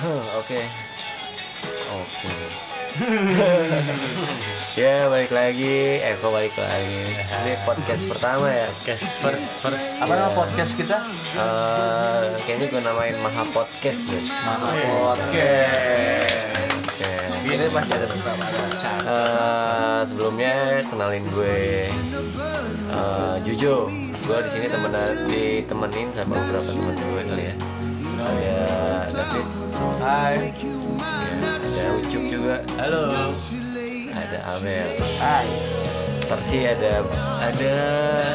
Oke. Oke. ya balik lagi, eh kok balik lagi. Ini podcast pertama ya. Podcast first first. Apa nama podcast kita? Eh, kayaknya gue namain Maha Podcast deh. Maha Podcast. Oke. Ini pasti ada beberapa cara. Eh, sebelumnya kenalin gue eh, Jujo. Gue di sini temenan ditemenin sama beberapa teman gue kali ya. Ada Hai. ya, ada Ucup juga, Halo. ada Abel. Hai. Sih ada ada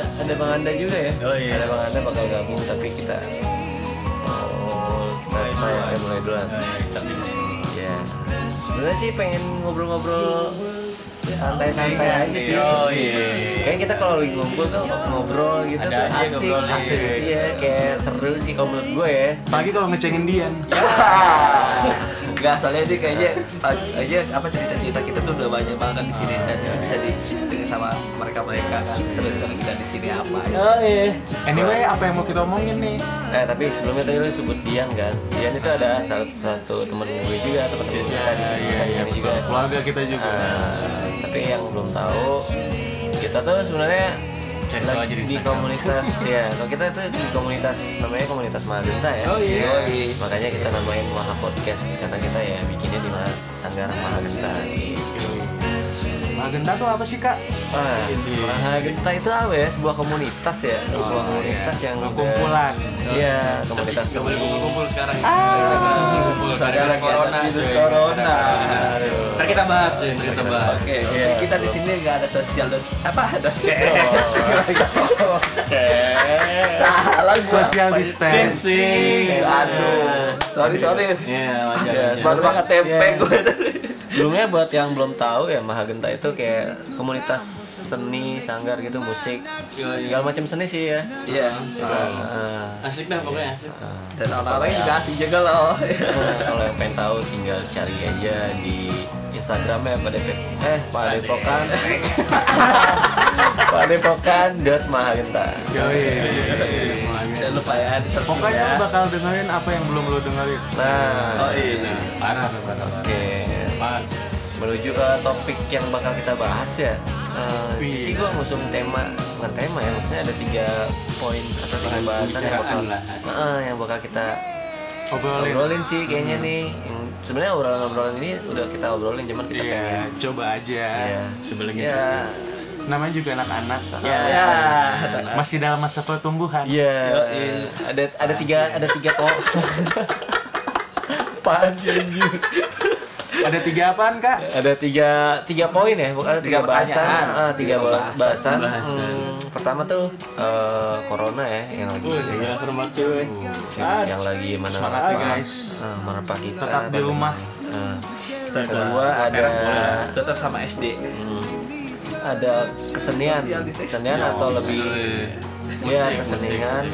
ada Bang Anda juga ya. Oh, iya. Ada Bang Anda bakal gabung tapi kita oh kita mulai, kita mulai duluan. Ya. Sebenarnya sih pengen ngobrol-ngobrol santai-santai aja sih. Oh iya. Kayak kita kalau lagi ngumpul kan ngobrol gitu Ada tuh asik, asik. iya. Iya, kayak seru sih kalau menurut gue ya. Pagi kalau ngecengin Dian. Enggak, soalnya ini kayaknya aja apa cerita-cerita kita tuh udah banyak banget di sini dan bisa didengar sama mereka-mereka kan seru-seru kita di sini apa ya. Oh iya. Anyway, apa yang mau kita omongin nih? Eh tapi sebelumnya tadi lu sebut Dian kan. Dian itu ada satu, satu temen gue juga, temen kita di sini, di sini juga. Keluarga kita juga. Eh, tapi yang belum tahu kita tuh sebenarnya Cek aja di di komunitas ya kalau kita tuh di komunitas namanya komunitas Magenta ya Oh, iya. Yoi. makanya kita namain Maha Podcast karena kita ya bikinnya di Sanggar Mahagenta gitu. Magenta tuh apa sih kak? Wah, Mahagenta itu apa ya sebuah komunitas ya sebuah komunitas yang udah- Kumpulan. iya komunitas Gak boleh kumpul-kumpul sekarang. Kumpul Soalnya sekarang lagi ada corona. virus cuy. corona. Ntar kita bahas ya, ntar kita bahas. Oke, Iya. kita di sini nggak ada sosial dos apa dos Salah gua. Social distancing. Aduh, sorry sorry. Iya, wajar. Ya, wajar. baru banget tempe Iya. gue. Sebelumnya buat yang belum tahu ya Mahagenta itu kayak komunitas seni, sanggar gitu, musik, segala macam seni sih ya. Iya. Eh, Asik dah pokoknya asik. Dan orang-orangnya juga asik juga loh. eh, kalau yang pengen tahu tinggal cari aja di Instagramnya pada eh Padepokan Padepokan dot Mahagenta. Jangan lupa ya. Pokoknya ya. lu bakal dengerin apa yang belum lu dengerin. Nah, Oh iya. Parah. parah. oke. Menuju ke topik yang bakal kita bahas ya. Eh, Wih. sih gua ngusung tema bukan tema ya, maksudnya ada tiga poin atau tiga bahasan yang bakal. Eh, yang bakal kita Obrolin. obrolin sih kayaknya nih. Yang sebenarnya obrolan-obrolan ini udah kita obrolin cuman kita Iya, pengen coba aja. ya Sebelum ya Namanya juga anak-anak. ya Ya. Masih dalam masa pertumbuhan. Iya, ada ada tiga ada tiga kok. Panjang Ada tiga apaan kak? Ada tiga tiga poin ya, bukan ada tiga, Tiga bahasan. Ah, tiga Tiga ba- bahasan. bahasan. Bahasan. Hmm, pertama tuh eh, corona ya yang lagi Wih, gila serem banget cuy. yang lagi mana Semangat ya guys. Menerpa kita. Tetap di rumah. Ah. kedua ada Tetap sama SD. hmm, ada kesenian, kesenian atau lebih ya kesenian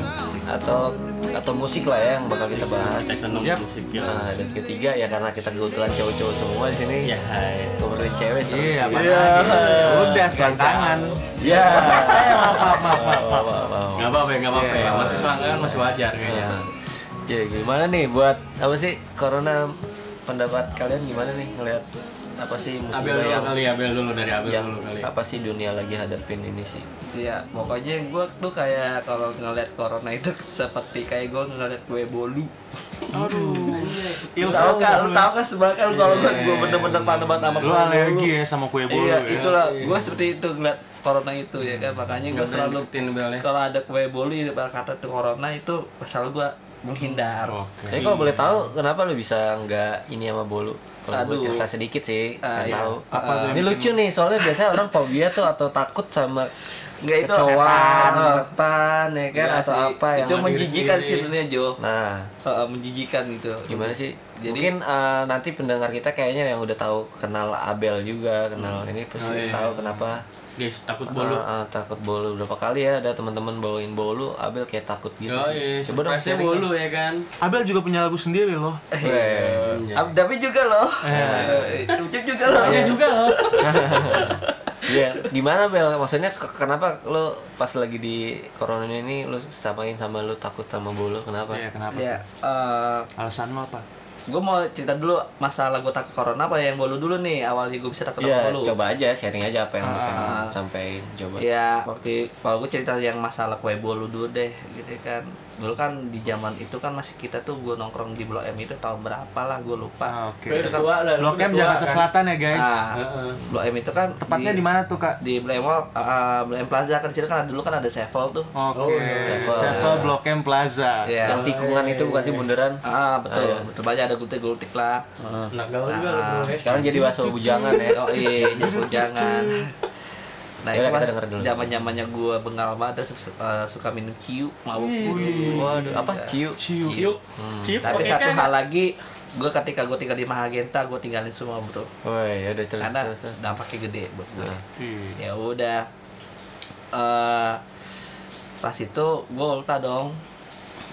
atau atau musik lah ya yang bakal kita bahas. Musik ya. Nah, dan ketiga ya karena kita kebetulan cowok-cowok semua di sini. Ya, hai. Cewek Iya, sih. apa lagi? Udah selangkangan. Ya. Eh, maaf, maaf, maaf, maaf. Nggak apa-apa, ya, nggak apa-apa. Iya. ya. Masih selangkangan masih wajar kayaknya. Ya gimana nih buat apa sih corona pendapat kalian gimana nih ngelihat apa sih Abel musibah dulu yang kali, Abel dulu dari Abel yang dulu kali. apa sih dunia lagi hadapin ini sih? Iya, pokoknya gue tuh kayak kalau ngeliat corona itu seperti kayak gue ngeliat kue bolu. Aduh. Lu tau kan, lu tau kan sebenarnya kan kalau gue gue bener-bener panas banget sama kue alergi bolu. ya sama kue bolu Iya, ya? itulah gue seperti itu ngeliat corona itu ya kan makanya gue selalu ya. kalau ada kue bolu di depan kata tuh corona itu selalu gue menghindar. Oke. Tapi kalau boleh tahu kenapa lu bisa nggak ini sama bolu? Kalau gue Aduh. cerita sedikit sih, nggak iya. tahu. Apa yang ini lucu nih, soalnya biasanya orang fobia tuh atau takut sama Enggak itu kecoa, setan. setan, ya kan Iya atau sih. apa yang itu menjijikan sih sebenarnya Jo. Nah, Heeh, menjijikan gitu. gimana sih? Jadi- Mungkin eh, nanti pendengar kita kayaknya yang udah tahu kenal Abel juga, kenal ini pasti Oh, iya. tahu kenapa Guys, takut bolu. Ah, ah, takut bolu berapa kali ya ada teman-teman bawain bolu, Abel kayak takut gitu Oh sih. iya, Coba dong sharing. bolu ya kan. Abel juga punya lagu sendiri loh. Weh. Ab- Tapi juga loh. Eh, Ucup juga loh. Iya juga loh. Iya, gimana Bel? Maksudnya ke- kenapa lo pas lagi di corona ini lo samain sama lo takut sama bolu? Kenapa? Iya, kenapa? Ya, eh, Alasan lo apa? Gue mau cerita dulu masalah gue takut corona apa yang bolu dulu nih awalnya gue bisa takut Iya, bolu coba aja sharing aja apa yang pengen Ah. sampein coba. Ya, waktu kalau gue cerita yang masalah kue bolu dulu deh, gitu kan. Dulu kan di zaman itu kan masih kita tuh gue nongkrong di Blok M itu tahun berapa lah, gue lupa. Ah, Oke. Udah tua lah, Blok M Jakarta kan? Selatan ya guys. Ah, Blok M itu kan Tepatnya di mana tuh kak? Di Blok M ah, Blok M Plaza kan di situ kan dulu kan ada Sevel tuh. Oke. Sevel. Sevel Blok M Plaza. Iya. Yang tikungan itu bukan sih bundaran? Ah, betul. Ah, iya. Betul banyak ada lah. Gaul juga lu Ah, bro ya. Sekarang jadi bakso bujangan ya. Oh iya, jangan jangan. Nah, Yaudah, kita denger dulu. zaman-zamannya gue bengal banget su- eh, suka minum ciu, mabuk gitu. Waduh, apa ciu? Ciu. Ciuk. Ciuk. Tapi oke satu kan? hal lagi, gue ketika gue tinggal di Mahagenta, gue tinggalin semua bro. Woi, ya udah terus Karena terus. terus. dampaknya gede buat gue. Nah. Ih. Ya udah, eh pas itu gue ulta dong.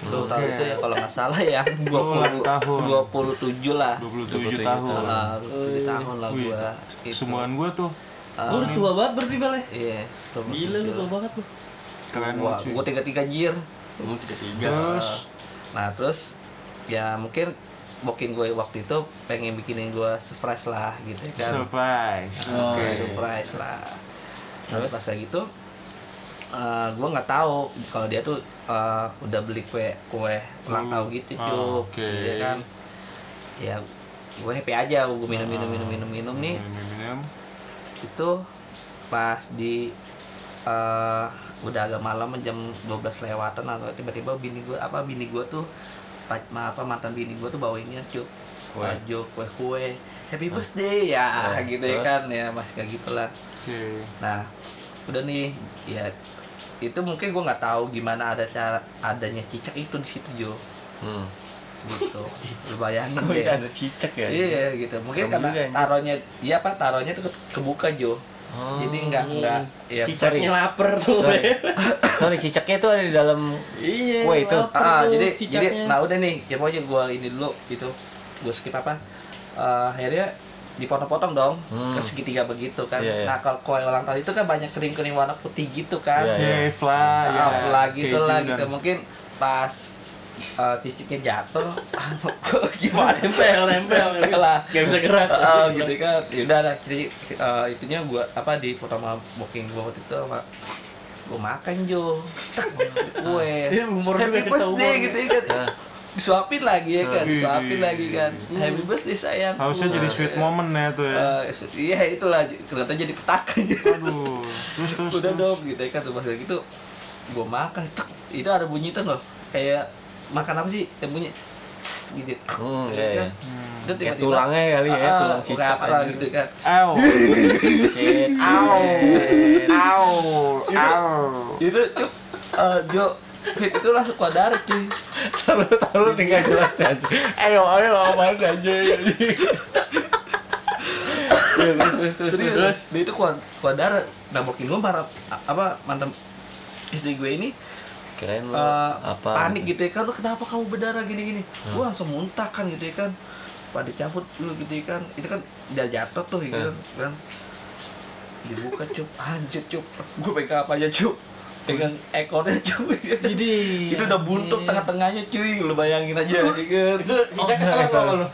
Lu tahu Oke. itu ya kalau nggak salah ya Ulang 20 tahun. 27 lah. 27 27 tahun. Nah, 27 tahun lah Wih, gue. Semuaan gua tuh Ah, Lu udah tua banget berarti Bel ya? Iya, Gila lu tua banget lu. keren banget gue tiga tiga jir. Lu tiga tiga. Terus Nah terus ya mungkin mungkin gue waktu itu pengen bikinin gue surprise lah gitu kan. surprise. Oh, Oke. iya. surprise lah. Nah, pas kayak gitu eh gue nggak tahu kalau dia tuh eh, udah beli kue kue ulang Hmm. tahun gitu Ah, cuy, oke. gitu kan. Ya gue happy aja gue minum minum minum minum minum nih Minum-minum. itu pas di eh udah agak malam jam 12 lewatan atau tiba-tiba bini gue apa bini gue tuh apa mantan bini gue tuh bawainnya cuk Kue. baju kue kue happy birthday ya Nah, gitu ya kan ya masih kayak gitulah Oke. nah udah nih ya itu mungkin gue nggak tahu gimana ada cara adanya cicak itu di situ Jo Hmm. gitu lu bayangin deh bisa ada cicak ya? iya gitu mungkin Serem karena juga, taruhnya iya pak taruhnya tuh ke- kebuka Jo Oh. jadi nggak nggak ya Cicaknya lapar tuh. Sorry. Sorry, cicaknya itu ada di dalam Iya. Kue itu. ah jadi cicaknya. jadi nah udah nih ya pokoknya gue ini dulu gitu gue skip apa Eh, akhirnya dipotong-potong dong Hmm. ke segitiga begitu kan Iya, iya. nah kalau kue ulang tahun itu kan banyak kering-kering warna putih gitu kan Iya, iya. Oke, fly. ya. ah, lah gitu lah dan- gitu mungkin pas eh, titiknya jatuh gimana nempel nempel lah. Gak bisa gerak. Ah, gitu kan ya udah lah jadi eh, itunya gua apa di foto sama booking gua waktu itu sama gua makan Jo kue Dia humor juga, happy cerita birthday humor. gitu ya kan Ya. Disuapin lagi ya kan Wih, disuapin lagi kan Hmm. happy birthday sayang Harusnya jadi sweet moment ya tuh ya. iya itulah ternyata jadi petaka Aduh. Terus terus. udah terus. dong gitu ya kan pas kayak gitu gua makan cek, itu ada bunyi tuh loh kayak makan apa sih yang bunyi gitu Hmm, Ya iya, kan? iya. Itu Kayak tiba-tiba, tulangnya kali ya, ah, tulang kayak cicak apa lah aja. gitu kan Ow. Shit. Ow. shit. Ow. Ow. itu cup eh, Jo fit itu langsung keluar darah cuy. Tahu nih nggak jelas aja. Ayo ayo apa aja. Ya, terus terus terus Serius, terus. dia itu darah nah booking gue marah. Apa mantan istri gue ini Kirain lu. eh, apa? panik gitu ya kan. Lu kenapa kamu berdarah gini gini gue langsung muntah kan gitu ya kan. Pada cabut dulu gitu ya kan. Itu kan udah jatuh tuh gitu kan. Dibuka cup. Anjir cup. Gue pegang apa aja cup pegang ekornya cup Jadi itu udah buntuk tengah-tengahnya cuy. Lu bayangin aja ya kan? Itu cicaknya ketelan sama lu.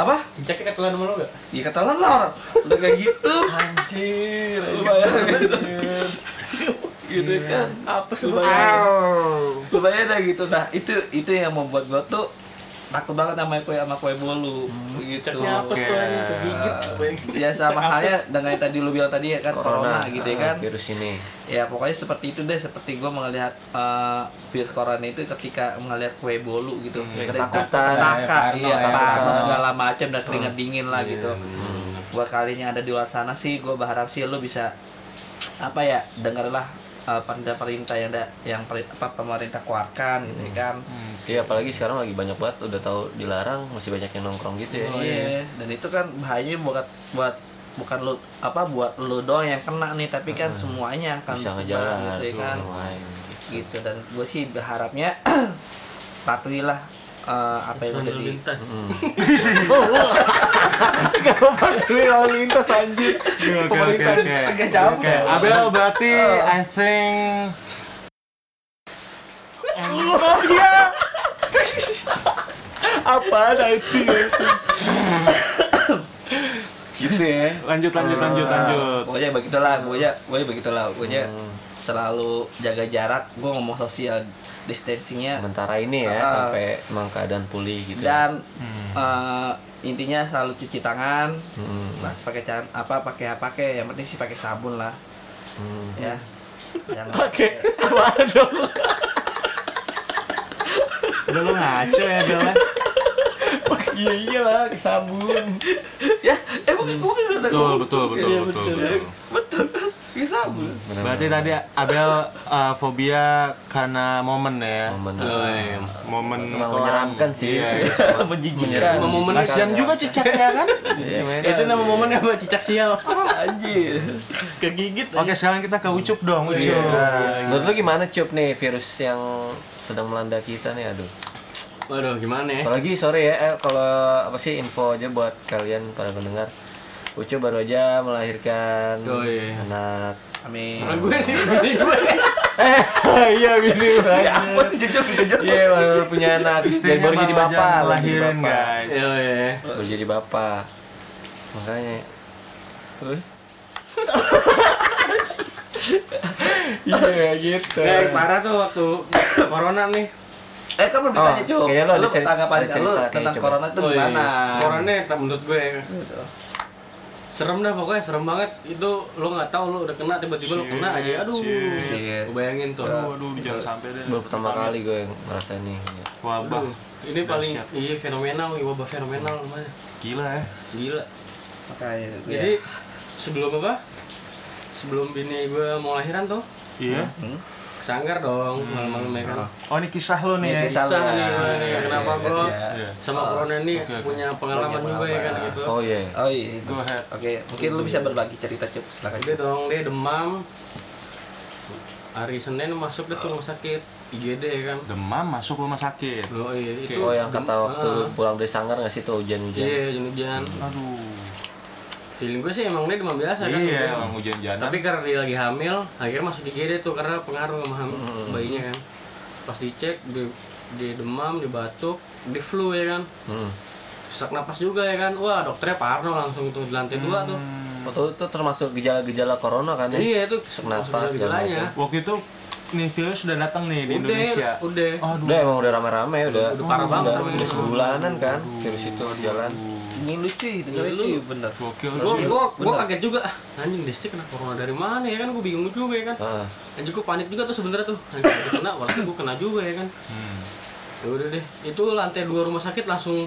Apa? Cicaknya ketelan sama lu gak? ya ketelan lah orang. Udah kayak gitu. Anjir. lu bayangin. Gitu kan? Apa sih lu bayangin. Lu bayangin gitu. Nah itu itu yang membuat gua tuh takut banget sama kue sama kue bolu gitu apa tuh anjing? Kegigit. ya sama halnya dengan yang tadi lu bilang tadi ya kan corona, gitu ya ah, kan Virus ini. ya pokoknya seperti itu deh seperti gua melihat eh, virus corona itu ketika melihat kue bolu gitu Dan ketakutan. Taka, Ya, iya parno, ya. Parno. segala macam dan keringat dingin lah gitu Hmm. buat kalinya ada di luar sana sih gue berharap sih lu bisa apa ya dengarlah uh, perintah-perintah yang ada yang apa pemerintah keluarkan gitu ya kan. Iya apalagi sekarang lagi banyak banget udah tahu dilarang masih banyak yang nongkrong gitu ya. oh, iya. Dan itu kan bahayanya buat buat bukan lu apa buat lu doang yang kena nih tapi kan semuanya akan Bisa ngejalan gitu ya kan. gitu. Dan gue sih berharapnya patuhilah uh, apa yang udah Lalu di lintas. Gak patuhi lalu lintas anjir. Oke oke oke oke. Agak jauh. Oke, Abel berarti I think Apa ada itu? gitu ya Lanjut lanjut lanjut lanjut. pokoknya begitulah pokoknya pokoknya begitulah pokoknya selalu jaga jarak gue ngomong social distancingnya sementara ini ya Ah. sampai emang keadaan pulih gitu dan eh, intinya selalu cuci tangan Hmm. mas pakai can apa pakai apa pakai yang penting sih pakai sabun lah Hmm. ya Jangan pakai apa dong Udah lu ngaco ya Bel ya? iya iya lah sabun ya eh bukan bukan ada Betul betul betul Iya, betul. betul. betul. Betul pakai sabun Berarti tadi Abel uh, fobia karena momen ya. momen Momen Emang kelam. menyeramkan sih. Iya, iya. menjijikan momen Kasian juga cicaknya kan. Iya. Itu nama momen apa cicak sial. anjir Kegigit. Oke sekarang kita ke Ucup dong Ucup. Menurut lu gimana cup nih virus yang sedang melanda kita nih aduh Waduh, gimana ya? apalagi sore ya eh, kalau apa sih info aja buat kalian para pendengar Ucu baru aja melahirkan Oh, iya. anak. Amin. Bukan gue sih, ini gue. eh iya bini ya apa banget jujur jujur. Iya baru punya anak. Istrinya baru jadi bapak lahirin guys. Iya, iya. baru jadi bapak. Makanya. Terus? Iya gitu. Kayak parah tuh waktu corona nih. eh kan belum Oh, ditanya cuy kayaknya lu tanggapan lu tentang corona itu Oh, iya. gimana? Corona tak menurut gue. Serem dah pokoknya serem banget. Itu lo nggak tahu lo udah kena tiba-tiba lo kena aja. Aduh. Shit. Lo bayangin tuh. Aduh, aduh, jangan sampai deh. baru pertama kali gue ngerasain nih Wabah. Aduh, ini paling Dahsyat. iya fenomenal nih wabah fenomenal namanya. Gila ya. Gila. makanya Jadi sebelum apa? Sebelum bini gue mau lahiran tuh Iya. Kesanggar dong malam-malam ya kan. Oh ini kisah lo nih ya. kisah. Bisa nih, Iya, nih, iya, kenapa iya, gue iya. Iya. sama corona ini oke. punya pengalaman juga ya kan gitu. oh iya oh iya Go ahead. oke mungkin lu bisa berbagi cerita cuy silakan Dia dong, dia demam. Hari Senin masuk deh tuh rumah sakit IGD ya kan. Demam masuk rumah sakit. Oh iya, itu oh yang kata waktu pulang dari sanggar nggak sih tuh hujan-hujan Iya, hujan-hujan. Aduh. Feeling gue sih emang dia demam biasa kan. Iya, hujan. orang hujan-hujan. Tapi karena dia lagi hamil, akhirnya masuk IGD tuh karena pengaruh sama Hmm. bayinya kan. Pas dicek, dia, dia demam, dia batuk, dia flu ya kan. hmm. Sesak napas juga ya kan. Wah, dokternya parno langsung tuh di lantai dua tuh. Oh, itu, itu termasuk gejala-gejala corona kan ya Iya, itu Sesak napas, gejalanya. Waktu itu nih virus sudah datang nih di Udah, Indonesia. udah. Aduh. udah emang udah rame-rame udah Udah parah banget, udah, udah. udah sebulanan kan virus itu jalan ingin lu cuy dengerin Lu- cuy bener. Gokil Gua, gua, gua kaget juga. Anjing Desti kena corona dari mana ya kan? Gua bingung juga ya kan? Ah. anjing gua panik juga tuh sebenernya tuh. Anjing gua kena walaupun gua kena juga ya kan? Hmm. ya udah deh. Itu lantai dua rumah sakit langsung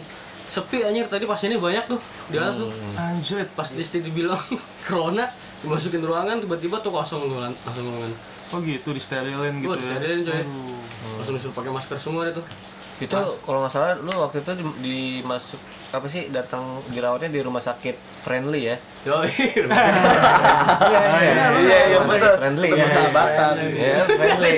sepi anjir tadi pasiennya banyak tuh di atas tuh. Anjir. pas Desti dibilang corona dimasukin ruangan tiba-tiba tuh kosong tuh lan- langsung ruangan. Oh gitu disterilin gitu gua ya. disterilin coy. Langsung disuruh pakai masker semua deh tuh itu kalau nggak salah lu waktu itu di, dimasuk apa sih datang dirawatnya di rumah sakit friendly ya? Yo iya iya iya. Rumah bener sakit friendly Bener, ya. Persahabatan ya friendly.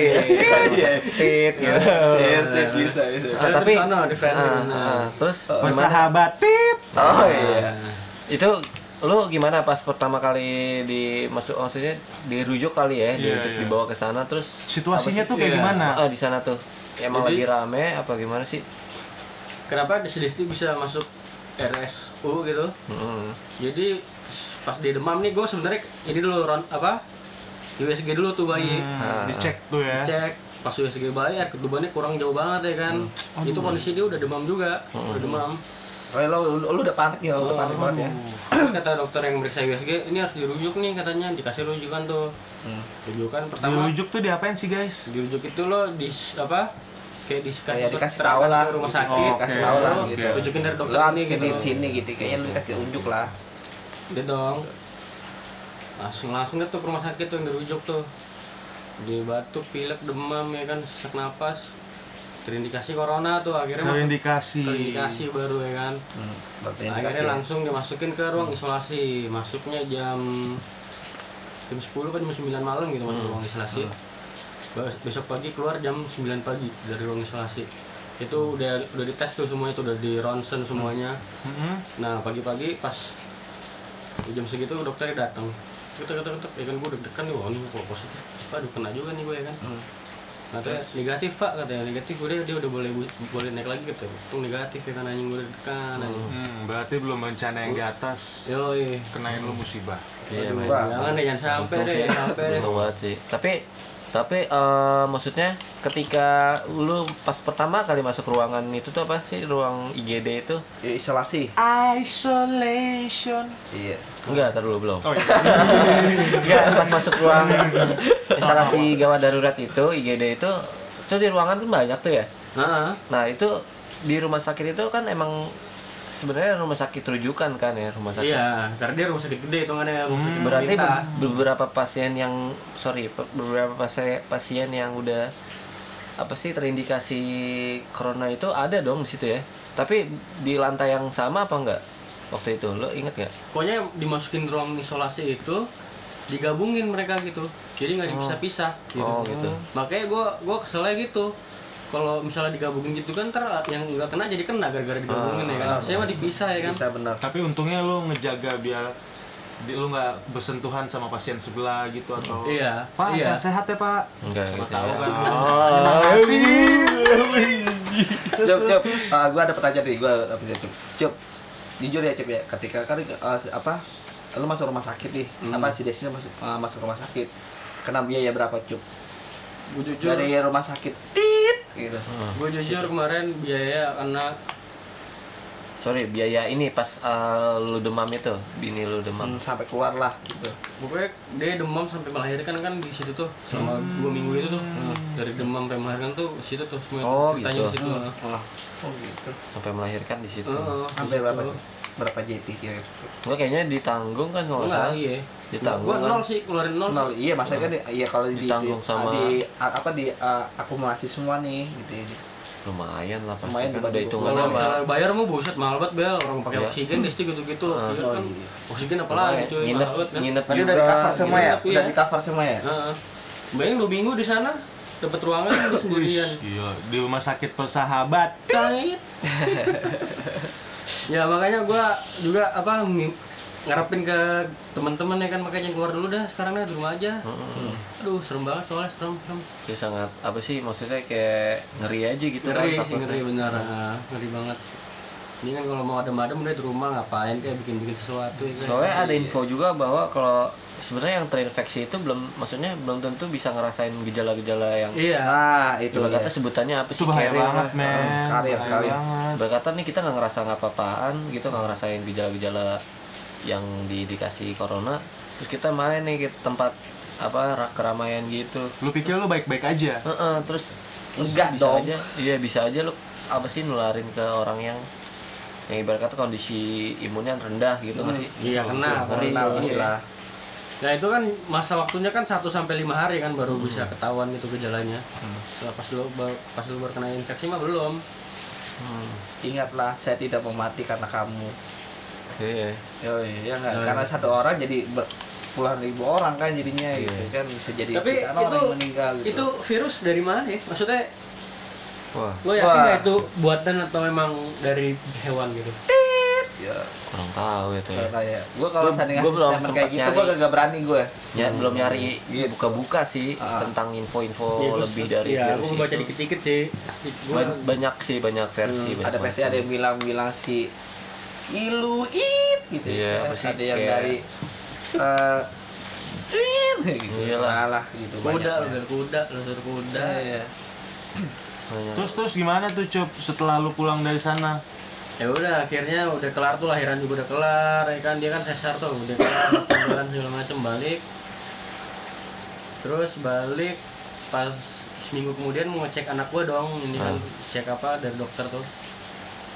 Iya. tit gitu. Iya sih, bisa bisa. Ah, tapi Di sana, di friendly, ah, ah, terus Bersahabat. tit. oh iya. Itu lu gimana pas pertama kali dimasuk maksudnya dirujuk kali ya Iya, dirujuk iya. dibawa ke sana terus Situasinya tuh kayak Iya. gimana? ah, di sana tuh. Emang Jadi- lagi rame apa gimana sih? Kenapa Desti Desti bisa masuk RSU gitu? Mm-mm. jadi pas dia demam nih gue sebenarnya ini dulu ron apa USG dulu tuh bayi. Hmm, dicek tuh ya. cek pas USG bayi air ketubannya kurang jauh banget ya kan. Itu kondisi dia udah demam juga udah demam oh lu, lu, lu udah panik ya udah panik banget ya. Kata dokter yang meriksa USG ini harus dirujuk nih katanya dikasih rujukan tuh. Rujukan pertama. Dirujuk tuh diapain sih guys? dirujuk itu lo di apa kayak dikasih Kayak surat dikasih tahu lah. ke rumah sakit. Oh, kasih tahu lah Lo gitu. Rujukin dari dokter ini ke gitu. sini gitu kayaknya lu dikasih unjuk lah. Dia dong. Langsung langsung deh tuh ke rumah sakit tuh yang dirujuk tuh. Dia batuk pilek demam ya kan sesak napas terindikasi corona tuh akhirnya Terindikasi. terindikasi baru ya kan hmm, akhirnya ya. langsung dimasukin ke ruang isolasi masuknya jam jam 10 kan jam 9 malam gitu masuk ruang isolasi Bes- besok pagi keluar jam 9 pagi dari ruang isolasi itu udah udah dites tuh semua itu udah di ronsen semuanya Mm-mm. Nah pagi-pagi pas jam segitu dokternya datang. Ketek ketek ketek, ya kan gue deg-degan nih, wah ini kok positif. Aduh kena juga nih gue ya kan. Nah, terus negatif pak katanya negatif udah dia udah boleh boleh naik lagi gitu. Itu negatif ya kan anjing gue dekan anjing. Hmm, berarti belum rencana yang di atas Yo kenain lu musibah. Iya. Jangan deh jangan sampai Untung deh jangan sampai deh. untung banget sih. Tapi tapi eh, maksudnya ketika lu pas pertama kali masuk ruangan itu tuh apa sih ruang IGD itu? Ya, isolasi Isolation. iya Enggak, tar dulu belum. Oh iya. Enggak, pas masuk ruang instalasi gawat darurat itu IGD itu itu di ruangan tuh banyak tuh ya. Nah, Nah, itu di rumah sakit itu kan emang sebenarnya rumah sakit rujukan kan ya, rumah sakit. iya, karena dia rumah sakit gede hitungannya rumah sakit Berarti pemerintah. be- beberapa pasien yang sorry, beberapa pasien pasien yang udah apa sih terindikasi corona itu ada dong di situ ya. Tapi di lantai yang sama apa enggak? Waktu itu lo inget nggak? pokoknya dimasukin ruang isolasi itu digabungin mereka gitu jadi nggak dipisah-pisah gitu. Oh, gitu. makanya gue gue keselnya gitu kalau misalnya digabungin gitu kan ntar yang nggak kena jadi kena gara-gara digabungin ya kan harusnya mah dipisah ya kan bisa benar Tapi untungnya lu ngejaga biar di, lu nggak bersentuhan sama pasien sebelah gitu atau Iya, Pak iya. sehat-sehat ya Pak. Enggak gitu tahu ya. kan. Cup, cup. Ah, gua ada pertanyaan nih, gua ada pertanyaan. Cup. Jujur ya, Cup ya. Ketika kan ah, apa? Lu masuk rumah sakit nih. Apa si Desi masuk ah, masuk rumah sakit. Kena biaya berapa, gue jujur Dari rumah sakit. Gitu. gue jujur kemarin biaya karena Sorry, biaya ini pas uh, lu demam itu, bini lu demam. Hmm, sampai keluar lah gitu. pokoknya dia demam sampai melahirkan kan di situ tuh selama dua minggu itu tuh dari demam sampai melahirkan tuh di situ tuh semua Oh, ceritanya gitu. di situ Oh gitu. Sampai melahirkan di situ. Di Sampai berapa? Berapa JT kira Gua kayaknya ditanggung kan kalau salah. iya. Ditanggung Gua kan? nol sih, keluarin nol. Nol, iya maksudnya kan iya kalau di, Ditanggung di, sama- di apa di a- akumulasi semua nih gitu ya. Lumayan lah pasti Lumayan kan udah Kalau mah. misalnya bayar mau buset mahal banget bel orang pakai Iya. oksigen deh gitu-gitu. Iya Oh, kan. iya. Oksigen apalagi cuy, nginep, mahal banget kan. nginep juga. udah di cover semua ya? gitu, Udah iya. di cover semua ya? Heeh. Bayangin dua minggu di sana dapat ruangan di sendirian. Iya, di rumah sakit persahabat. Tait. ya makanya gua juga apa ngarepin ke teman-teman ya kan makanya keluar dulu dah sekarang dah di rumah aja. Aduh serem banget soalnya serem serem. Ya sangat apa sih maksudnya kayak ngeri aja gitu ngeri kan sih ngeri benar ah, ngeri banget ini kan kalau mau adem-adem udah di rumah ngapain kayak bikin-bikin sesuatu ya kan? Soalnya ada info juga bahwa kalau sebenarnya yang terinfeksi itu belum maksudnya belum tentu bisa ngerasain gejala-gejala yang iya Nah, itu Ibarat ya. kata sebutannya apa sih bahaya banget, men. Karir, karir. banget. Ibarat kata nih kita nggak ngerasa ngapa-apaan gitu nggak ngerasain gejala-gejala yang diindikasi corona terus kita main nih ke tempat apa ra- keramaian gitu. Lu pikir lu baik-baik aja? Heeh, terus terus Enggak bisa dong. aja. Iya bisa aja lu apa sih nularin ke orang yang yang ibarat kata kondisi imunnya rendah gitu nggak sih? Iya kena Ngeri, kena iya. lah nah itu kan masa waktunya kan 1 sampai lima hari kan baru bisa ketahuan itu gejalanya. Setelah pas lu pas lu baru kena infeksi mah belum. Ingatlah, saya tidak mau mati karena kamu. Iya Oh iya enggak, Oh, karena iya. satu orang jadi ber- puluhan ribu orang kan jadinya Iya. gitu kan bisa jadi tapi orang itu yang meninggal gitu. itu virus dari mana ya maksudnya wah lo yakin Wah. nggak itu buatan atau memang dari hewan gitu ya kurang tahu itu ya kayak gue kalau ngasih belum kayak gitu nyari. gue gak berani gue ya belum nyari Gitu. buka-buka sih Ah. tentang info-info Iya, terus- lebih dari iya, virus aku baca itu dikit-dikit sih Gua- banyak sih banyak versi banyak ada versi ada yang bilang bilang si ilu it gitu Iya, kan. ada yang kayak- dari eh Cin, gitu Iyalah. Alah, gitu kuda banyak. lu kuda lu kuda Iya. Banyak. Terus terus gimana tuh Cup setelah lu pulang dari sana? ya udah akhirnya udah kelar tuh lahiran juga udah kelar ya kan dia kan sesar tuh udah kelar jalan segala macem balik terus balik pas seminggu kemudian mau ngecek anak gua dong ini kan cek apa dari dokter tuh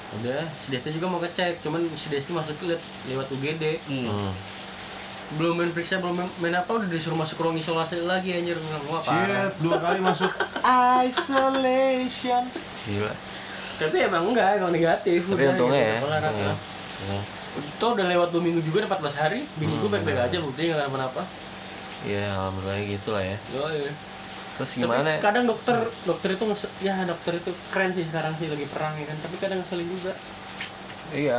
udah si Desti juga mau ngecek cuman si Desti masuk liat lewat UGD Hmm. belum main periksa belum main, main apa udah disuruh masuk ruang isolasi lagi anjir wah parah Shit, dua kali masuk isolation. gila tapi emang enggak emang negatif tapi udah, untungnya gitu, ya ah. Iya. Toh udah lewat 2 minggu juga 14 hari, bini gue baik-baik aja bukti nggak kenapa-napa. Iya, alhamdulillah gitu lah ya. Oh, iya. Terus Tapi gimana? kadang dokter dokter itu ya dokter itu keren sih sekarang sih lagi perang ya kan, tapi kadang ngeselin juga. Iya.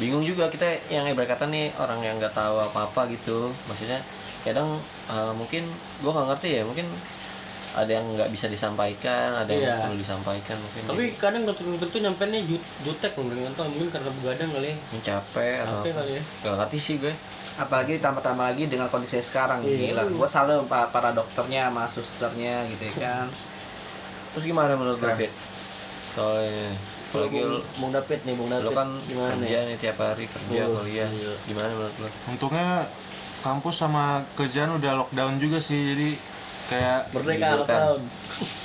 Bingung juga kita yang ibarat kata nih orang yang nggak tahu apa-apa gitu. Maksudnya kadang eh, mungkin gua nggak ngerti ya, mungkin ada yang nggak bisa disampaikan ada yang Iya. perlu disampaikan mungkin tapi kadang dokter-dokter tuh nyampe nih jut jutek mungkin kan mungkin karena begadang kali ya. Yang capek atau capek kali ya. Nggak ngerti sih gue. Apalagi tambah-tambah lagi dengan kondisi sekarang Iya. gila. Gue salut pa- para dokternya sama susternya gitu ya kan. Terus gimana menurut lu Keren. Fit? Soalnya apalagi lu, Bung David nih Bung David lu kan gimana kerja ya nih tiap hari kerja Oh, kuliah. iya. gimana menurut lu? Untungnya kampus sama kerjaan udah lockdown juga sih jadi kayak merdeka lockdown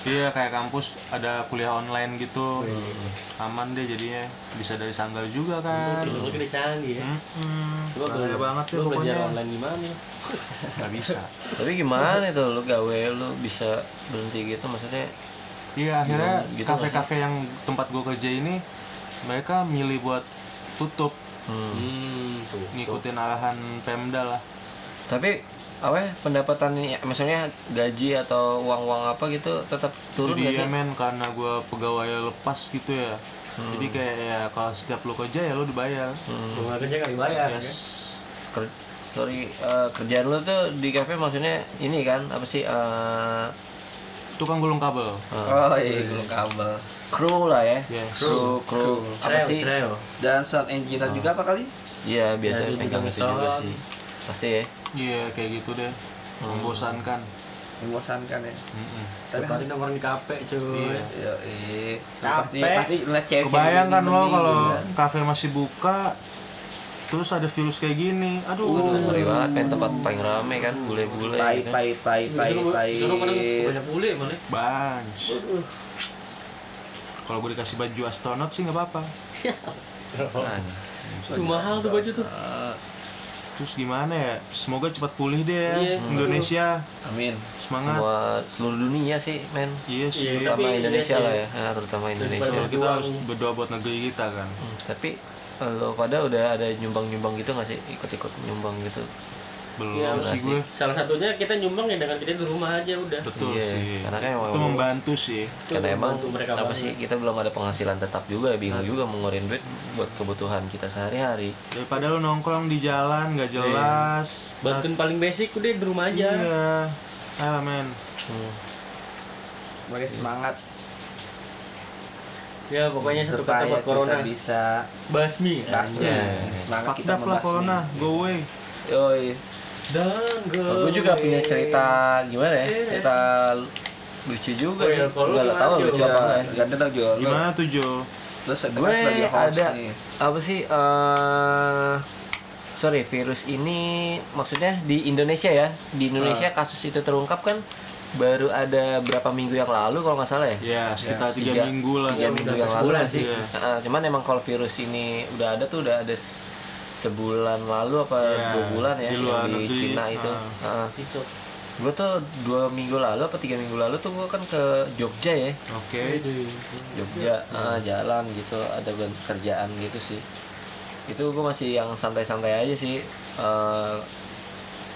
iya kayak kampus ada kuliah online gitu. Aman deh jadinya. Bisa dari sanggar juga kan. teknologi udah canggih ya. Hmm, Coba bahaya kalau- banget ya belajar pokoknya. online gimana? Nggak bisa. Tapi gimana tuh lu gawe lu bisa berhenti gitu maksudnya? Iya akhirnya Gitu kafe-kafe yang tempat gue kerja ini mereka milih buat tutup. Hmm. hmm tuh ngikutin arahan Pemda lah. Tapi apa ya, pendapatan ini maksudnya gaji atau uang-uang apa gitu tetap turun jadi nggak ya men karena gue pegawai lepas gitu ya. Jadi kayak ya kalau setiap lu kerja ya lu dibayar. Kalau nggak kerja kali bayar yes. Ker- sorry eh, kerjaan lu tuh di kafe maksudnya ini kan apa sih eh, tukang gulung kabel. Oh iya. Gulung kabel. Kru lah ya. Yes. kru kru. apa Creo, sih? dan sound engineer juga apa kali? Iya biasa Ya, pegang juga itu juga sih. Pasti ya iya kayak gitu deh. Membosankan. Membosankan ya. Mm-mm. tapi Tapi nongkrong di kafe cuy. Iya. Iya, iya. Pasti, Capek. pasti cewek kebayang kan lo kalau Iya. kafe masih buka terus ada virus kayak gini. Aduh. Ngeri banget. Kan tempat paling rame kan bule-bule tai gitu. tai tai tai tai banyak bule malah. Bunch kalau gue dikasih baju astronot sih nggak apa-apa. Kan. Tuh mahal tuh baju tuh terus gimana ya? Semoga cepat pulih deh ya Iya. Indonesia. Amin. Semangat. Semua seluruh dunia sih men. Iya sih. Iya, terutama Tapi Indonesia iya lah sih. ya nah, terutama Indonesia. Kita harus berdoa buat negeri kita kan. Hmm, tapi lo pada udah ada nyumbang-nyumbang gitu nggak sih? Ikut-ikut nyumbang gitu belum Iya, sih gue. Salah satunya kita nyumbang ya dengan kita di rumah aja udah. Betul Iya, sih. karena kan emang- itu membantu sih. Itu karena emang mereka apa banget. sih kita belum ada penghasilan tetap juga bingung juga mau ngeluarin duit buat kebutuhan kita sehari-hari. Daripada lu nongkrong di jalan nggak jelas. Bantuin paling basic udah di rumah aja. Iya. Ah men. Hmm. sebagai semangat. Ya pokoknya satu kata buat kita corona. bisa basmi. basmi. Iya. semangat fucked kita membasmi. corona. Go away. Yoi. Gue juga punya cerita gimana ya? Cerita lucu juga Oh, ya. iya, lo gimana, tahu Jo? lucu apa. Enggak ya ganti dong Jo. Gimana tuh Jo? Terus gue ada nih. apa sih eh sorry virus ini maksudnya di Indonesia ya. Di Indonesia kasus itu terungkap kan baru ada berapa minggu yang lalu kalau nggak salah ya? Ya sekitar tiga, minggu lah. tiga minggu yang lalu sih. Iya. Heeh, cuman emang kalau virus ini udah ada tuh udah ada sebulan lalu apa Iya, dua bulan ya di yang luar di negeri. Cina itu. Ah. gue tuh dua minggu lalu apa tiga minggu lalu tuh gue kan ke Jogja ya. Oke. Jogja ah, jalan gitu ada kerjaan gitu sih. Itu gue masih yang santai-santai aja sih Eh,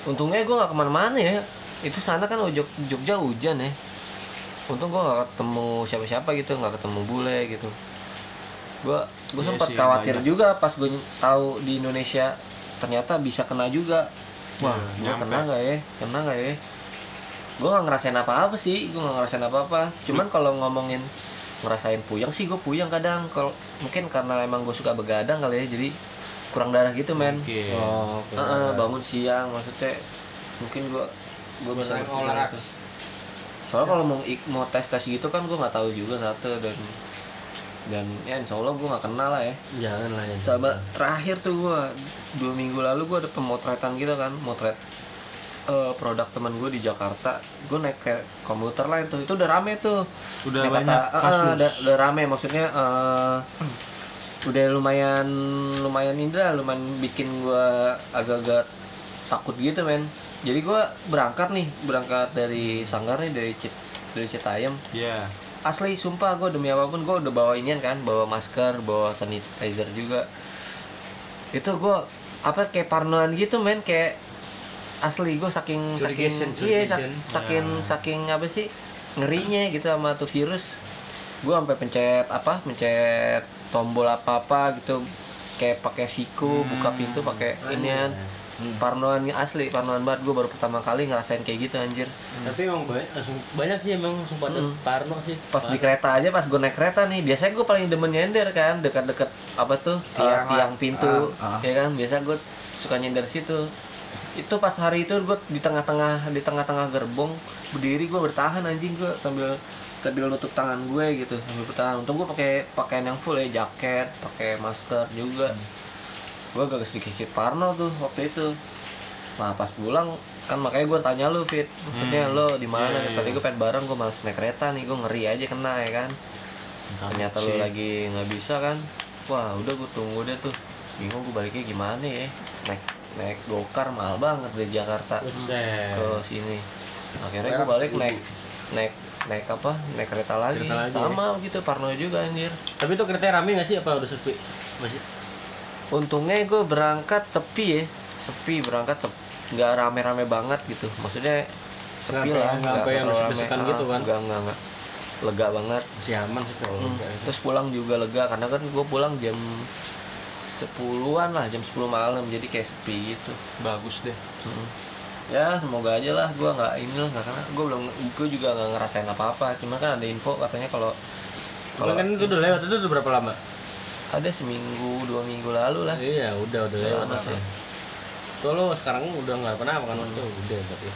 untungnya gue nggak ke mana-mana ya. Itu sana kan Jog Jogja hujan ya. Untung gue nggak ketemu siapa-siapa gitu nggak ketemu bule gitu gue gue Iya sempat khawatir banyak. juga pas gue tahu di Indonesia ternyata bisa kena juga. Wah Iya, gue kena nggak ya? Kena nggak ya? Gue nggak ngerasain apa-apa sih gue nggak ngerasain apa-apa. Cuman kalau ngomongin ngerasain puyeng sih gue puyeng kadang. Kalau mungkin karena emang gue suka begadang kali ya jadi kurang darah gitu men. Oke. oh Heeh, bangun siang maksudnya mungkin gue gue bisa olahraga. soalnya kalau mau mau tes tes gitu kan gue nggak tahu juga satu dan dan ya insya Allah gue nggak kenal lah ya. Jangan lah ya. Sama terakhir tuh gue dua minggu lalu gue ada pemotretan gitu kan motret eh, produk teman gue di Jakarta. Gue naik ke komuter lain tuh itu udah rame tuh. Udah Naik banyak kata- eh, kasus. udah, udah rame maksudnya eh, udah lumayan lumayan ini lah lumayan bikin gue agak-agak takut gitu men. Jadi gue berangkat nih berangkat dari Sanggar nih dari Cit dari Citayam. Ya asli sumpah gue demi apa pun gue udah bawa inian kan bawa masker bawa sanitizer juga. Itu gue apa kayak parnoan gitu men. Kayak asli gue saking saking iya sak- curication. saking saking apa sih ngerinya gitu sama tuh virus. Gue sampai pencet apa pencet tombol apa apa gitu. Kayak pakai siku buka pintu pakai inian parnoan asli parnoan banget. Gue baru pertama kali ngerasain kayak gitu anjir. Tapi emang banyak langsung banyak sih emang langsung pada parno sih. Pas di kereta aja pas gue naik kereta nih biasanya gue paling demen nyender kan dekat-dekat apa tuh tiang, Tiang pintu Ah, ah. ya kan? Biasa gue suka nyender situ. Itu pas hari itu gue di tengah-tengah di tengah-tengah gerbong berdiri gue bertahan anjing gue sambil sambil nutup tangan gue gitu sambil bertahan. Untung gue pakai pakaian yang full ya jaket pakai masker juga gue agak sedikit sedikit parno tuh waktu itu. Nah pas pulang kan makanya gue tanya lu fit maksudnya lo di mana? Iya, iya. tadi gue pengen bareng gue malas naik kereta nih gue ngeri aja kena ya kan? Ternyata lu lagi nggak bisa kan? Wah udah gue tunggu deh tuh. Bingung gue baliknya gimana ya? Naik naik gokar mahal banget dari Jakarta Buset. ke sini. Akhirnya gue balik naik naik naik apa? Naik kereta lagi, Kereta lagi, sama gitu Parno juga anjir. Tapi itu kereta rame gak sih? Apa udah sepi? Masih untungnya gue berangkat sepi ya sepi berangkat sep nggak rame-rame banget gitu maksudnya sepi Nggak lah nggak kayak yang rame. gitu kan? Ah, nggak nggak nggak lega banget masih aman sih kalau Hmm. terus pulang juga lega karena kan gue pulang jam 10-an lah jam 10 malam jadi kayak sepi gitu bagus deh Hmm. ya semoga aja lah gue nggak ini lah nggak karena gue belum gue juga nggak ngerasain apa apa cuma kan ada info katanya kalau Kalau kan itu udah lewat itu udah berapa lama? Ada seminggu dua minggu lalu lah Iya, udah udah lewat Lama sih. sih. Tuh lo sekarang udah nggak pernah makan waktu udah berarti.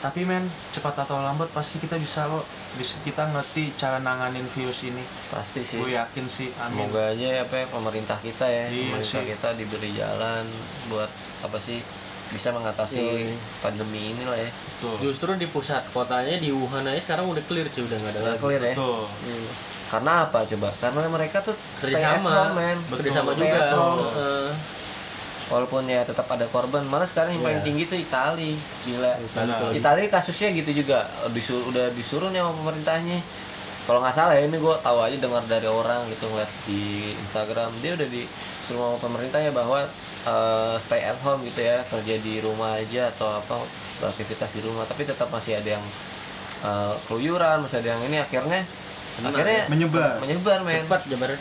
tapi men cepat atau lambat pasti kita bisa lo bisa kita ngerti cara nanganin virus ini pasti sih gue yakin sih amin Semoga aja apa ya, pemerintah kita ya, Iya pemerintah sih. kita diberi jalan buat apa sih bisa mengatasi Iya. pandemi ini lah ya. betul Justru di pusat kotanya di Wuhan aja sekarang udah clear cuy udah nggak ada Udah lagi. clear ya. betul Hmm. Karena apa coba? Karena mereka tuh stay Kerja at sama, home, man. kerja sama Stay juga. Heeh. Walaupun ya tetap ada korban. Malah sekarang yang paling Iya. tinggi tuh Itali. Gila. Benar. Itali kasusnya gitu juga. Disuruh, udah disuruh nih sama pemerintahnya. Kalau nggak salah ya ini gue tahu aja dengar dari orang gitu ngeliat di Instagram dia udah disuruh sama pemerintah ya bahwa eh, stay at home gitu ya kerja di rumah aja atau apa beraktivitas di rumah tapi tetap masih ada yang eh, keluyuran masih ada yang ini akhirnya Akhirnya menyebar menyebar men Cepat jabaran.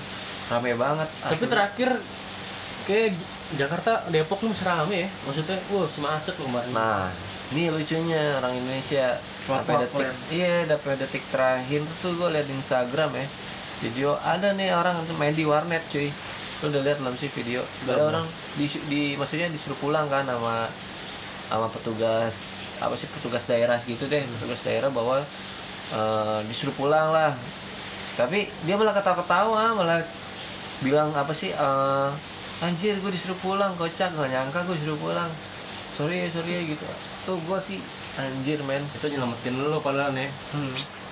rame banget Tapi asli. terakhir kayak Jakarta Depok lu masih rame ya. Maksudnya, wah si macet lu kemarin. Nah, ini lucunya orang Indonesia sampai detik plan. iya sampai detik terakhir tuh gue liat di Instagram ya video ada nih orang tuh main di warnet cuy lu udah lihat belum sih video ada orang di, di maksudnya disuruh pulang kan sama sama petugas apa sih petugas daerah gitu deh petugas daerah bahwa eh, disuruh pulang lah tapi dia malah ketawa-ketawa malah bilang apa sih eh, anjir gue disuruh pulang kocak gak nyangka gue disuruh pulang sorry ya sorry ya gitu tuh gue sih anjir men Itu nyelamatin lu padahal nih.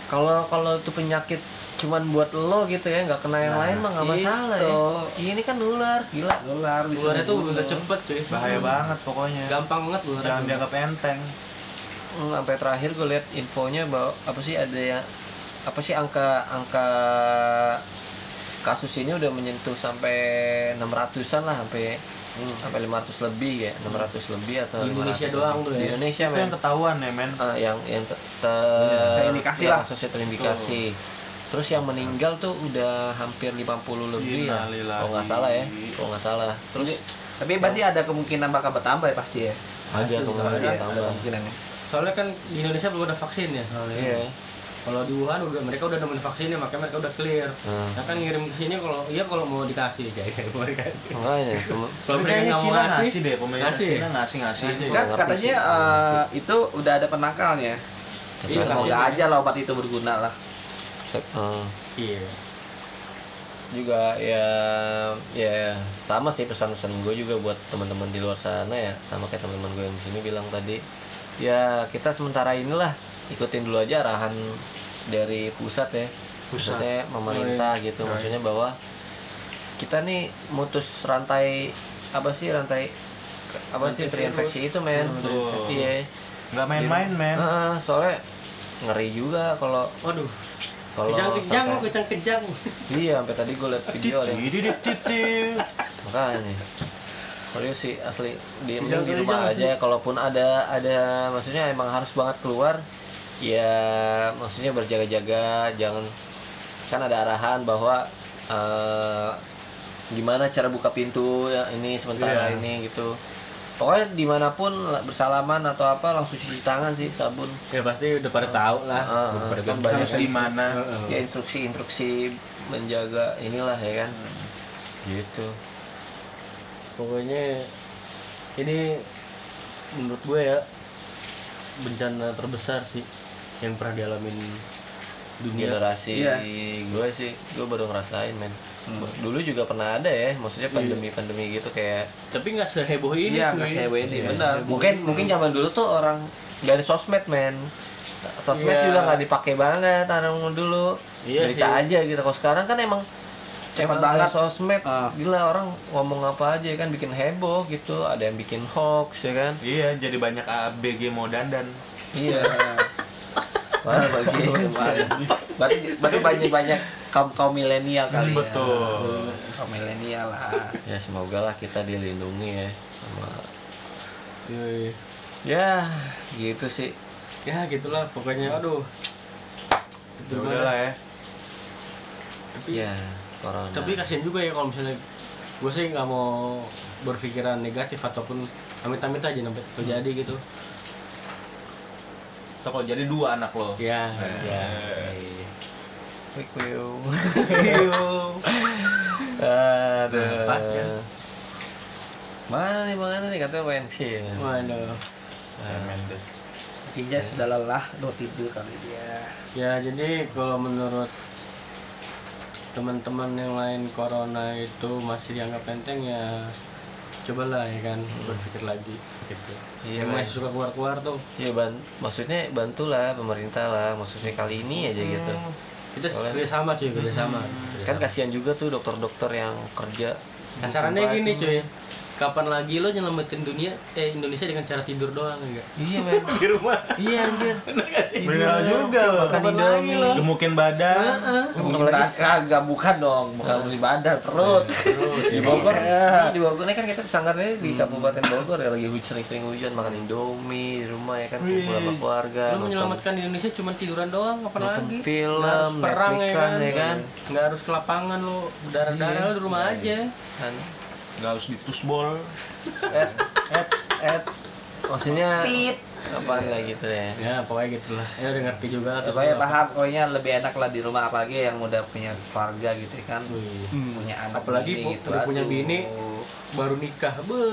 kalau kalau itu penyakit cuman buat lo gitu ya nggak kena yang Nah, lain mah nggak masalah ya itu. ini kan nular gila Keluarnya tuh dibunuh. udah cepet cuy. bahaya banget pokoknya Gampang banget lu. jangan dianggap enteng Hmm, sampai terakhir gue lihat infonya bahwa apa sih ada yang apa sih angka angka kasus ini udah menyentuh sampai 600-an lah sampai sampai 500 lebih ya 600 lebih atau Di Indonesia 500 doang tuh di ya? Indonesia itu men. yang ketahuan ya men. Ah, yang yang ter, ter- terindikasi yang lah. kasusnya terindikasi. Terus yang meninggal tuh udah hampir 50 lebih ya kalau nggak salah ya kalau nggak salah. Terus tapi berarti ada kemungkinan bakal bertambah ya pasti ya? Ada kemungkinan bertambah. kemungkinannya Soalnya kan di Indonesia belum ada vaksin ya soalnya. iya Kalau di Wuhan udah mereka udah nemuin vaksinnya makanya mereka udah clear. Hmm. Nah kan ngirim ke sini kalau iya kalau mau dikasih kayak saya mau dikasih. makanya tem- Kalau Tapi mereka nggak mau Cina ngasih, ngasih deh pemerintah ngasih. Cina ngasih ngasih Ngasih. kan katanya eh, itu udah ada penakalnya Iya, semoga kasih. aja lah obat itu berguna lah Hmm. Iya. juga ya ya sama sih pesan-pesan gue juga buat teman-teman di luar sana ya sama kayak teman-teman gue yang di sini bilang tadi ya kita sementara inilah ikutin dulu aja arahan dari pusat ya. Pusat. pusatnya pemerintah gitu maksudnya bahwa kita nih mutus rantai apa sih rantai apa sih terinfeksi itu men. Betul. iya. Nggak main-main men. Heeh, soalnya ngeri juga kalau Waduh. kalau Kejang-kejang lu kejang-kejang. iya sampai tadi gue liat video ada makanya serius sih asli di, di rumah aja kalaupun ada ada maksudnya emang harus banget keluar ya maksudnya berjaga-jaga jangan kan ada arahan bahwa eh, gimana cara buka pintu ya ini sementara Iya. ini gitu. Pokoknya di mana pun bersalaman atau apa langsung cuci tangan sih sabun. Ya pasti udah pada tahu lah Ah, udah pada kan banyak harus gimana? ya instruksi-instruksi menjaga inilah ya kan. Gitu pokoknya ini menurut gue ya bencana terbesar sih yang pernah dialamin dunia generasi Iya. gue sih gue baru ngerasain men dulu juga pernah ada ya maksudnya pandemi pandemi gitu kayak tapi nggak seheboh ini Iya, cuy seheboh ini, Iya. benar. mungkin mungkin zaman dulu tuh orang nggak ada sosmed men sosmed Iya. juga nggak dipakai banget orang dulu Iya berita sih. aja gitu kalau sekarang kan emang Cepat banget. sosmed. Ah. gila orang ngomong apa aja kan bikin heboh gitu. Ada yang bikin hoax ya kan. Iya jadi banyak ABG mau dandan. Iya. Wah, bagi. berarti berarti banyak banyak kaum kaum milenial kali ya. Betul. Kaum milenial lah. Ya semoga lah kita dilindungi ya sama Yoi. ya gitu sih. Ya gitulah pokoknya. Aduh. Ya udah lah ya. Tapi ya corona tapi kasihan juga ya kalau misalnya gue sih nggak mau berpikiran negatif ataupun amit-amit aja sampai terjadi gitu so, kalau jadi dua anak lo ya Eh. ya. Aduh. Pas ya. Mana nih mana nih katanya pensi. waduh intinya sudah lelah do tidur kali dia ya jadi kalau menurut teman-teman yang lain corona itu masih dianggap enteng ya cobalah ya kan berpikir lagi gitu. Iya, masih suka keluar-keluar tuh. Ya ban maksudnya bantulah pemerintah lah maksudnya kali ini aja gitu. kita kerja sama cuy kerja sama Kan kasihan juga tuh dokter-dokter yang kerja. kasarannya gini itu. cuy kapan lagi lo nyelamatin dunia eh Indonesia dengan cara tidur doang enggak Iya men. di rumah. Iya anjir. Bener juga lo. Kapan lagi lo? gemukin badan. Apalagi kagak bukan dong. Bukan beli badan perut. Di Bogor, iya, di Bogor. Ini kan kita sanggarnya di Kabupaten Bogor ya lagi hujan sering-sering hujan makan indomie di rumah ya kan kumpul sama keluarga. lo menyelamatkan Indonesia cuma tiduran doang kapan Nonton lagi? film, perang ya Netflix-an, kan, ya kan? nggak harus ke lapangan lo berdarah-darah Iya. lo di rumah aja. Kan nggak harus ditusbol et et et maksudnya apaan lah gitu ya? Ya pokoknya gitulah. Ya udah ngerti juga lah terus pokoknya paham pokoknya lebih enak lah di rumah apalagi yang udah punya keluarga gitu kan. Wih. punya anak Apalagi bini gitu udah punya aduh. bini. baru nikah be.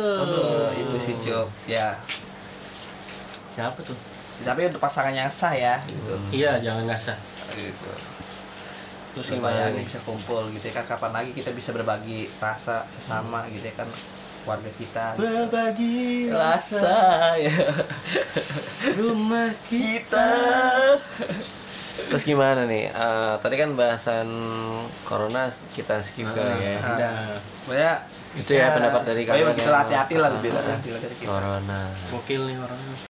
Itu sih Cuk. ya. Siapa tuh? Tapi untuk pasangan yang sah ya gitu. iya jangan ngasah gitu terus gimana bayangin nih bisa kumpul gitu ya kan kapan lagi kita bisa berbagi rasa sesama gitu ya kan keluarga kita. Berbagi rasa ya. Rumah kita. Terus gimana nih? Eh, tadi kan bahasan corona kita skip kali ya. udah. Ya itu ya pendapat dari kalian kita yang- hati-hati lah lebih Ah, hati-hati lah dari kita. corona. Gokil nih orang